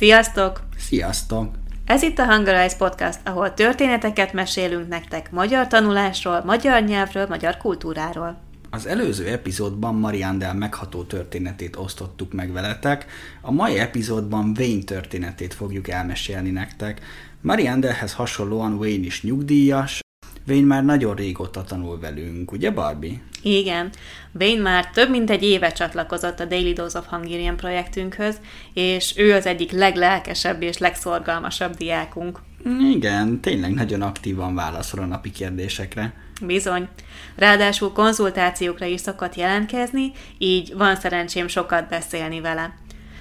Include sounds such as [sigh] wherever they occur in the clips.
Sziasztok! Sziasztok! Ez itt a Hungarize Podcast, ahol történeteket mesélünk nektek magyar tanulásról, magyar nyelvről, magyar kultúráról. Az előző epizódban Mariandel megható történetét osztottuk meg veletek, a mai epizódban Wayne történetét fogjuk elmesélni nektek. Mariandelhez hasonlóan Wayne is nyugdíjas, Wayne már nagyon régóta tanul velünk, ugye Barbie? Igen, Wayne már több mint egy éve csatlakozott a Daily Dose of Hungarian projektünkhöz, és ő az egyik leglelkesebb és legszorgalmasabb diákunk. Igen, tényleg nagyon aktívan válaszol a napi kérdésekre. Bizony. Ráadásul konzultációkra is szokott jelentkezni, így van szerencsém sokat beszélni vele.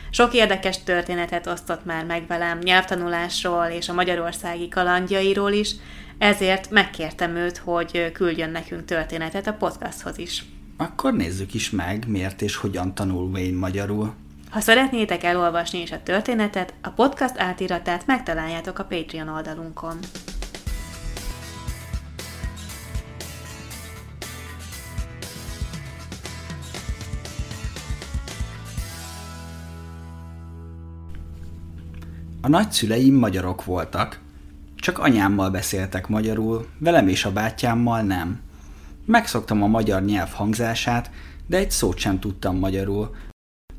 Sok érdekes történetet osztott már meg velem nyelvtanulásról és a magyarországi kalandjairól is, ezért megkértem őt, hogy küldjön nekünk történetet a podcasthoz is. Akkor nézzük is meg, miért és hogyan tanul Wayne magyarul. Ha szeretnétek elolvasni is a történetet, a podcast átiratát megtaláljátok a Patreon oldalunkon. A nagyszüleim magyarok voltak, csak anyámmal beszéltek magyarul, velem és a bátyámmal nem. Megszoktam a magyar nyelv hangzását, de egy szót sem tudtam magyarul.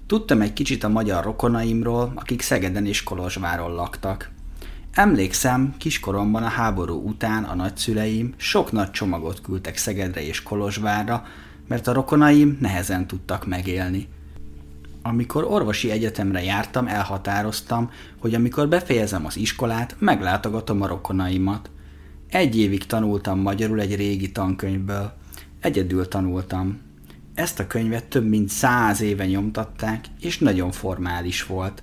Tudtam egy kicsit a magyar rokonaimról, akik Szegeden és Kolozsváron laktak. Emlékszem, kiskoromban a háború után a nagyszüleim sok nagy csomagot küldtek Szegedre és Kolozsvárra, mert a rokonaim nehezen tudtak megélni. Amikor orvosi egyetemre jártam, elhatároztam, hogy amikor befejezem az iskolát, meglátogatom a rokonaimat. Egy évig tanultam magyarul egy régi tankönyvből. Egyedül tanultam. Ezt a könyvet több mint száz éve nyomtatták, és nagyon formális volt.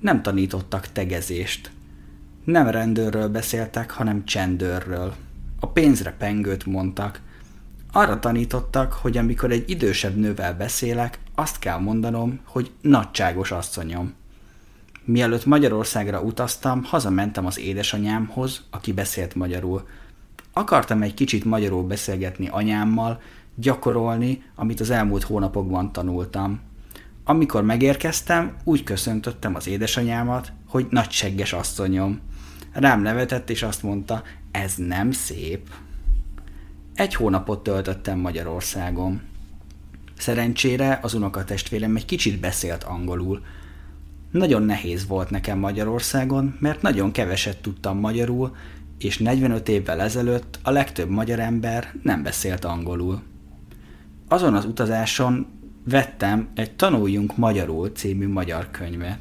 Nem tanítottak tegezést. Nem rendőrről beszéltek, hanem csendőrről. A pénzre pengőt mondtak – arra tanítottak, hogy amikor egy idősebb nővel beszélek, azt kell mondanom, hogy nagyságos asszonyom. Mielőtt Magyarországra utaztam, hazamentem az édesanyámhoz, aki beszélt magyarul. Akartam egy kicsit magyarul beszélgetni anyámmal, gyakorolni, amit az elmúlt hónapokban tanultam. Amikor megérkeztem, úgy köszöntöttem az édesanyámat, hogy nagysegges asszonyom. Rám nevetett, és azt mondta, ez nem szép. Egy hónapot töltöttem Magyarországon. Szerencsére az unokatestvérem egy kicsit beszélt angolul. Nagyon nehéz volt nekem Magyarországon, mert nagyon keveset tudtam magyarul, és 45 évvel ezelőtt a legtöbb magyar ember nem beszélt angolul. Azon az utazáson vettem egy Tanuljunk Magyarul című magyar könyvet.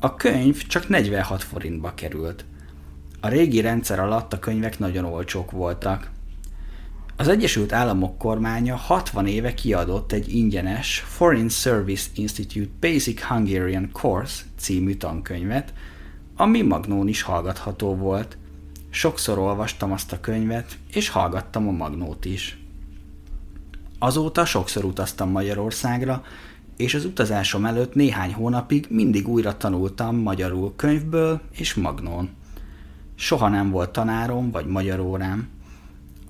A könyv csak 46 forintba került. A régi rendszer alatt a könyvek nagyon olcsók voltak – az Egyesült Államok kormánya 60 éve kiadott egy ingyenes Foreign Service Institute Basic Hungarian Course című tankönyvet, ami Magnón is hallgatható volt. Sokszor olvastam azt a könyvet, és hallgattam a Magnót is. Azóta sokszor utaztam Magyarországra, és az utazásom előtt néhány hónapig mindig újra tanultam magyarul könyvből és Magnón. Soha nem volt tanárom vagy magyar órám.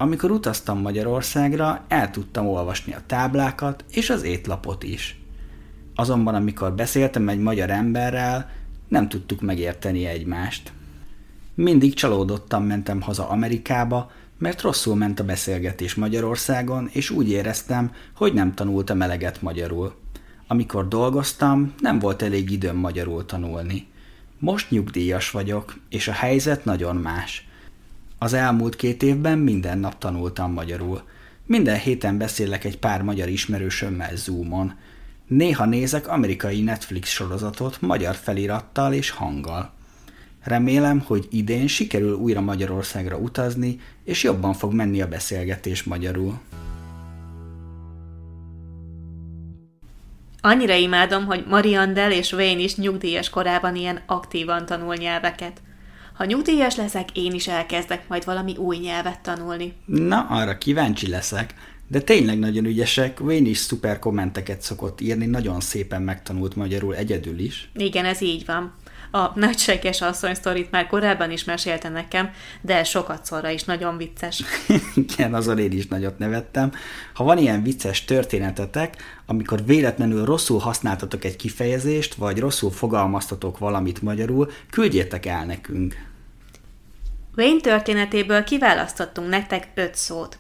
Amikor utaztam Magyarországra, el tudtam olvasni a táblákat és az étlapot is. Azonban amikor beszéltem egy magyar emberrel, nem tudtuk megérteni egymást. Mindig csalódottan mentem haza Amerikába, mert rosszul ment a beszélgetés Magyarországon, és úgy éreztem, hogy nem tanultam eleget magyarul. Amikor dolgoztam, nem volt elég időm magyarul tanulni. Most nyugdíjas vagyok, és a helyzet nagyon más – az elmúlt két évben minden nap tanultam magyarul. Minden héten beszélek egy pár magyar ismerősömmel Zoomon. Néha nézek amerikai Netflix sorozatot magyar felirattal és hanggal. Remélem, hogy idén sikerül újra Magyarországra utazni, és jobban fog menni a beszélgetés magyarul. Annyira imádom, hogy Mariandel és Wayne is nyugdíjas korában ilyen aktívan tanul nyelveket. Ha nyugdíjas leszek, én is elkezdek majd valami új nyelvet tanulni. Na, arra kíváncsi leszek. De tényleg nagyon ügyesek, Wayne is szuper kommenteket szokott írni, nagyon szépen megtanult magyarul egyedül is. Igen, ez így van. A nagységes asszony sztorit már korábban is mesélte nekem, de sokat szorra is nagyon vicces. [laughs] Igen, azon én is nagyot nevettem. Ha van ilyen vicces történetetek, amikor véletlenül rosszul használtatok egy kifejezést, vagy rosszul fogalmaztatok valamit magyarul, küldjétek el nekünk. Wayne történetéből kiválasztottunk nektek öt szót.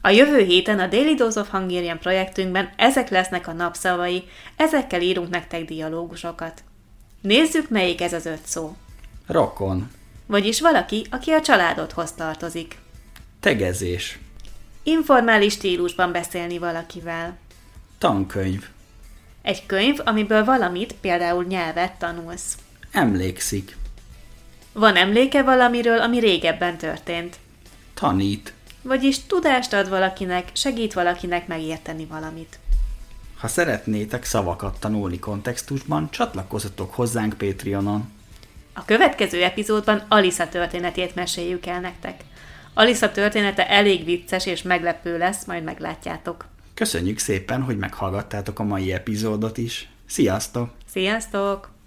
A jövő héten a Daily Dose of Hungarian projektünkben ezek lesznek a napszavai, ezekkel írunk nektek dialógusokat. Nézzük, melyik ez az öt szó. Rokon. Vagyis valaki, aki a családodhoz tartozik. Tegezés. Informális stílusban beszélni valakivel. Tankönyv. Egy könyv, amiből valamit, például nyelvet tanulsz. Emlékszik. Van emléke valamiről, ami régebben történt. Tanít. Vagyis tudást ad valakinek, segít valakinek megérteni valamit. Ha szeretnétek szavakat tanulni kontextusban, csatlakozzatok hozzánk Patreonon. A következő epizódban Alisa történetét meséljük el nektek. Alisa története elég vicces és meglepő lesz, majd meglátjátok. Köszönjük szépen, hogy meghallgattátok a mai epizódot is. Sziasztok! Sziasztok!